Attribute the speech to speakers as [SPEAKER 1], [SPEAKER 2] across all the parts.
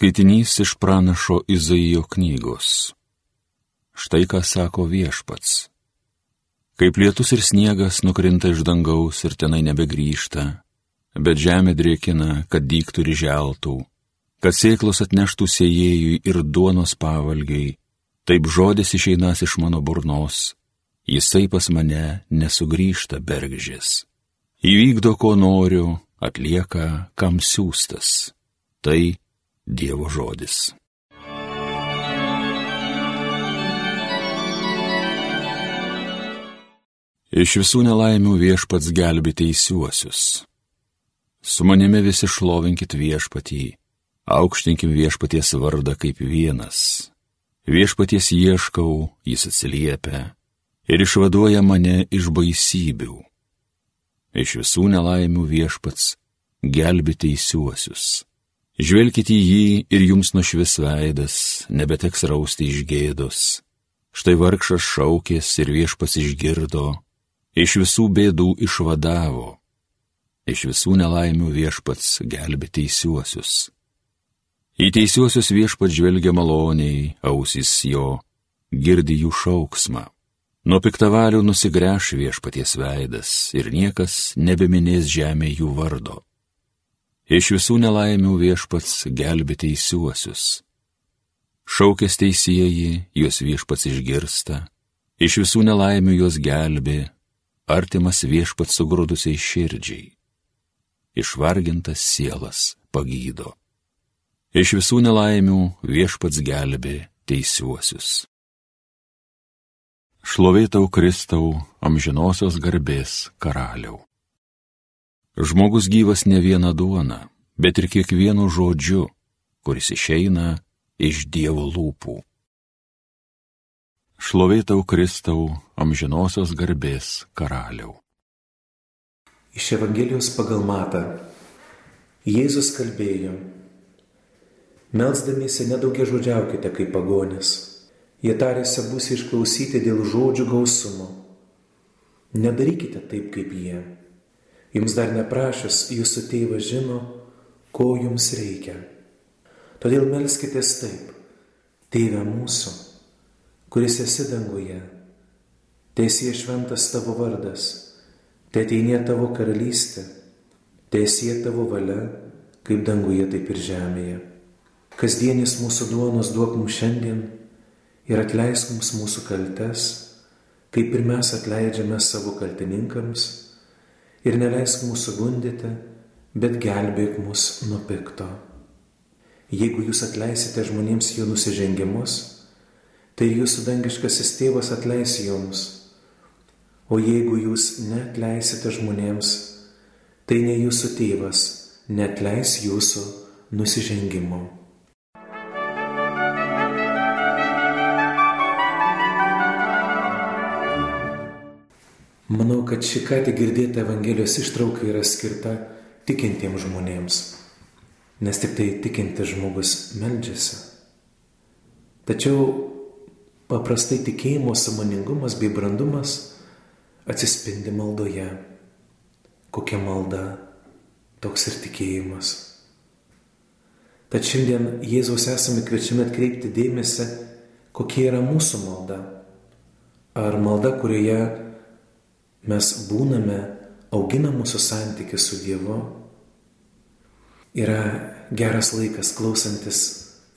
[SPEAKER 1] Skaitinys iš pranašo Izaijo knygos. Štai ką sako viešpats. Kaip lietus ir sniegas nukrinta iš dangaus ir tenai nebegrįžta, bet žemė drėkina, kad dyktų ir želtų, kad sėklos atneštų sėjėjui ir duonos pavalgiai, taip žodis išeinas iš mano burnos, jisai pas mane nesugrįžta bergžės. Įvykdo, ko noriu, atlieka, kam siūstas. Tai Dievo žodis. Iš visų nelaimių viešpats gelbi teisiuosius. Su manimi visi šlovinkit viešpatį, aukštinkim viešpaties vardą kaip vienas. Viešpaties ieškau, jis atsiliepia ir išvaduoja mane iš baisybių. Iš visų nelaimių viešpats gelbi teisiuosius. Žvelkite į jį ir jums nušvis veidas, nebeteks rausti iš gėdos. Štai vargšas šaukės ir viešpas išgirdo, iš visų bėdų išvadavo, iš visų nelaimių viešpats gelbė teisiuosius. Į teisiuosius viešpats žvelgia maloniai, ausys jo, girdi jų šauksmą. Nuo piktavalių nusigręš viešpaties veidas ir niekas nebeminės žemė jų vardo. Iš visų nelaimių viešpats gelbė teisiuosius. Šaukės teisėjai, juos viešpats išgirsta, iš visų nelaimių juos gelbė, artimas viešpats sugrūdusiai širdžiai. Išvargintas sielas pagydo. Iš visų nelaimių viešpats gelbė teisiuosius. Šlovėtau Kristau, amžinosios garbės karaliau. Žmogus gyvas ne viena duona, bet ir kiekvienu žodžiu, kuris išeina iš Dievo lūpų. Šlovėtau Kristau, amžinosios garbės karaliau.
[SPEAKER 2] Iš Evangelijos pagal matą Jėzus kalbėjo, Melsdamiesi nedaugia žodžiaukite kaip pagonis, jie tarėsi bus išklausyti dėl žodžių gausumo. Nedarykite taip kaip jie Jums dar neprašęs, jūsų tėvas žino, ko jums reikia. Todėl melskitės taip, Tėve mūsų, kuris esi danguje, tiesie šventas tavo vardas, te ateinė tavo karalystė, tiesie tavo valia, kaip danguje, taip ir žemėje. Kasdienis mūsų duonos duok mums šiandien ir atleisk mums mūsų kaltes, kaip ir mes atleidžiame savo kaltininkams ir neleisk mūsų gundyti, bet gelbėk mus nuo pikto. Jeigu jūs atleisite žmonėms jų nusižengimus, tai jūsų dangiškasis tėvas atleis jums. O jeigu jūs netleisite žmonėms, tai ne jūsų tėvas netleis jūsų nusižengimo. Manau, kad ši ką tik girdėta Evangelijos ištrauka yra skirta tikintiems žmonėms, nes tik tai tikintis žmogus meldžiasi. Tačiau paprastai tikėjimo samoningumas bei brandumas atsispindi maldoje. Kokia malda, toks ir tikėjimas. Tad šiandien Jėzaus esame kviečiami atkreipti dėmesį, kokia yra mūsų malda. Ar malda, kurioje mes būname, augina mūsų santykių su Dievu, yra geras laikas klausantis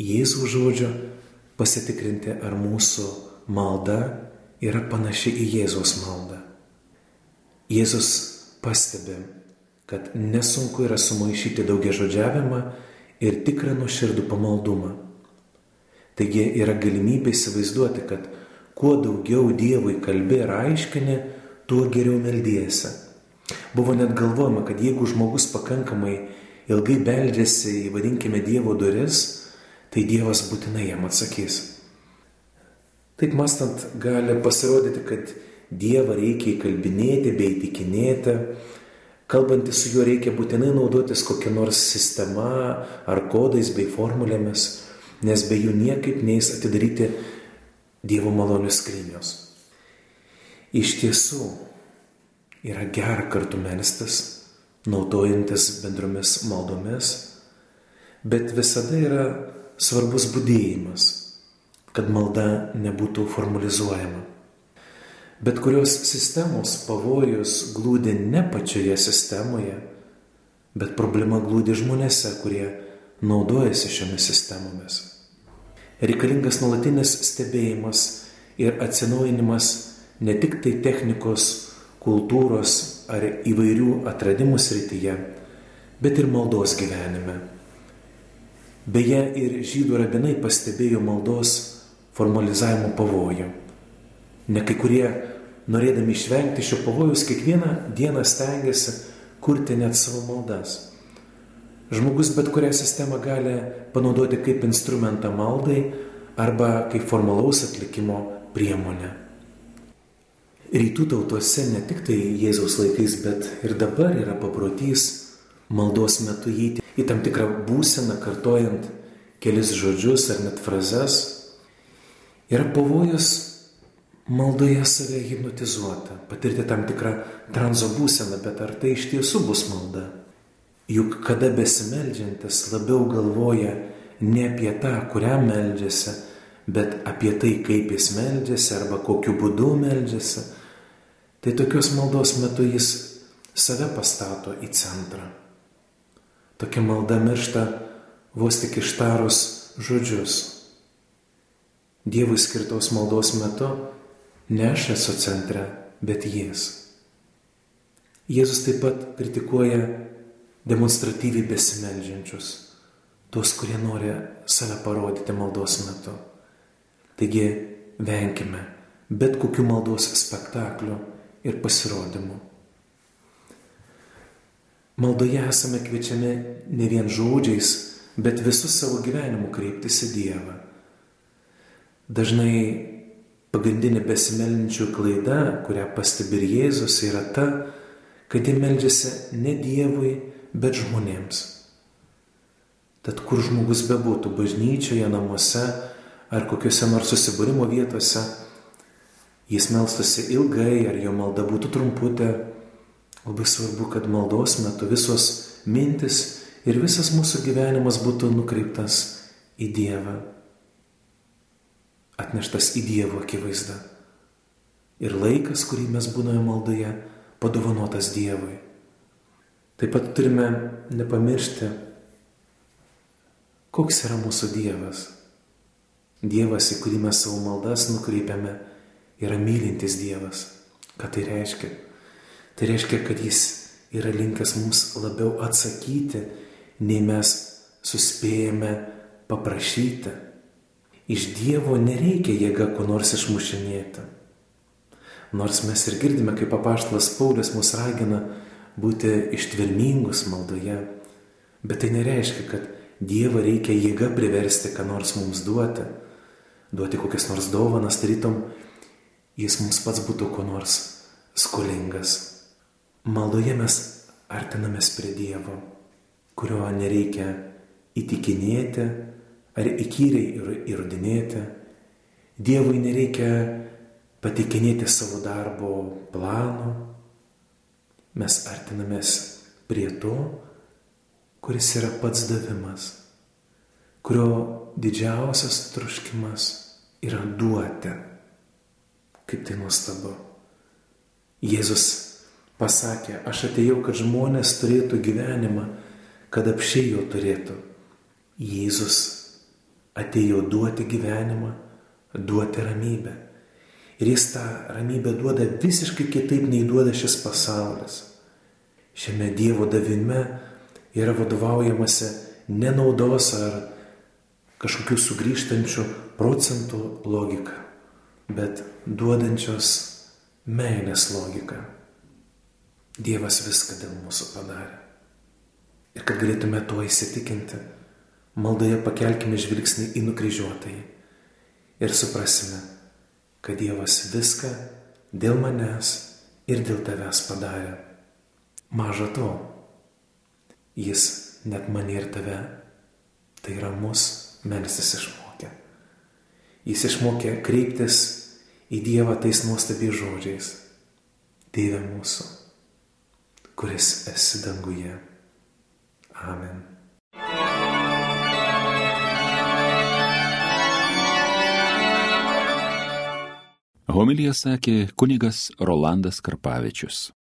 [SPEAKER 2] Jėzų žodžio pasitikrinti, ar mūsų malda yra panaši į Jėzaus maldą. Jėzus pastebi, kad nesunku yra sumaišyti daugia žodžiavimą ir tikrą nuoširdų pamaldumą. Taigi yra galimybė įsivaizduoti, kad kuo daugiau Dievui kalbė ir aiškini, tuo geriau meldysi. Buvo net galvojama, kad jeigu žmogus pakankamai ilgai beldžiasi į, vadinkime, Dievo duris, tai Dievas būtinai jam atsakys. Taip mastant gali pasirodyti, kad Dievą reikia įkalbinėti bei įtikinėti, kalbantys su juo reikia būtinai naudotis kokia nors sistema ar kodais bei formulėmis, nes be jų niekaip neįs atidaryti Dievo malonių skrynios. Iš tiesų yra gera kartu melstis, naudojantis bendromis maldomis, bet visada yra svarbus būdėjimas, kad malda nebūtų formalizuojama. Bet kurios sistemos pavojus glūdi ne pačioje sistemoje, bet problema glūdi žmonėse, kurie naudojasi šiomis sistemomis. Reikalingas nuolatinis stebėjimas ir atsinaujinimas ne tik tai technikos, kultūros ar įvairių atradimų srityje, bet ir maldos gyvenime. Beje, ir žydų rabinai pastebėjo maldos formalizavimo pavojų. Ne kai kurie, norėdami išvengti šio pavojus, kiekvieną dieną stengiasi kurti net savo maldas. Žmogus bet kurią sistemą gali panaudoti kaip instrumentą maldai arba kaip formalaus atlikimo priemonę. Rytų tautose ne tik tai Jėzaus laikais, bet ir dabar yra paprotys maldos metu įti į tam tikrą būseną, kartojant kelis žodžius ar net frazes. Yra pavojus maldoje save hipnotizuota, patirti tam tikrą tranzo būseną, bet ar tai iš tiesų bus malda? Juk kada besimeldžiantis labiau galvoja ne apie tą, kuriam meldžiasi, bet apie tai, kaip jis meldžiasi arba kokiu būdu meldžiasi, tai tokios maldos metu jis save pastato į centrą. Tokia malda miršta vos tik ištarus žodžius. Dievui skirtos maldos metu ne aš esu centre, bet jis. Jėzus taip pat kritikuoja demonstratyviai besimeldžiančius, tuos, kurie nori save parodyti maldos metu. Taigi venkime bet kokių maldos spektaklių ir pasirodymų. Maldoje esame kviečiami ne vien žodžiais, bet visų savo gyvenimu kreiptis į Dievą. Dažnai pagrindinė besimelinčių klaida, kurią pastebi ir Jėzus, yra ta, kad jie meldžiasi ne Dievui, bet žmonėms. Tad kur žmogus bebūtų, bažnyčioje, namuose ar kokiuose nors susibūrimo vietose, jis melstasi ilgai ar jo malda būtų trumputė, Labai svarbu, kad maldos metu visos mintis ir visas mūsų gyvenimas būtų nukreiptas į Dievą, atneštas į Dievo akivaizdą. Ir laikas, kurį mes būname maldoje, padovanotas Dievui. Taip pat turime nepamiršti, koks yra mūsų Dievas. Dievas, į kurį mes savo maldas nukreipiame, yra mylintis Dievas. Ką tai reiškia? Tai reiškia, kad jis yra linkęs mums labiau atsakyti, nei mes suspėjame paprašyti. Iš Dievo nereikia jėga ko nors išmušinėti. Nors mes ir girdime, kaip apaštalas Paulius mus ragina būti ištvermingus maldoje, bet tai nereiškia, kad Dievą reikia jėga priversti, ką nors mums duoti, duoti kokias nors dovanas, tarytum, jis mums pats būtų ko nors skolingas. Maldoje mes artinamės prie Dievo, kurio nereikia įtikinėti ar įkyriai įrodinėti. Dievui nereikia patikinėti savo darbo plano. Mes artinamės prie to, kuris yra pats davimas, kurio didžiausias troškimas yra duoti. Kaip tai nuostabu. Jėzus pasakė, aš atėjau, kad žmonės turėtų gyvenimą, kad apšiai jo turėtų. Jėzus atėjo duoti gyvenimą, duoti ramybę. Ir jis tą ramybę duoda visiškai kitaip nei duoda šis pasaulis. Šiame Dievo davime yra vadovaujamasi nenaudos ar kažkokių sugrįžtančių procentų logika, bet duodančios meilės logika. Dievas viską dėl mūsų padarė. Ir kad galėtume tuo įsitikinti, maldoje pakelkime žvilgsnį į nukryžiuotąjį ir suprasime, kad Dievas viską dėl manęs ir dėl tavęs padarė. Maža to, Jis net mane ir tave, tai yra mus, melstis išmokė jis išmokė kreiptis į Dievą tais nuostabiais žodžiais. Tėve mūsų, kuris esi danguje. Amen.
[SPEAKER 1] Homilija sakė kunigas Rolandas Karpavičius.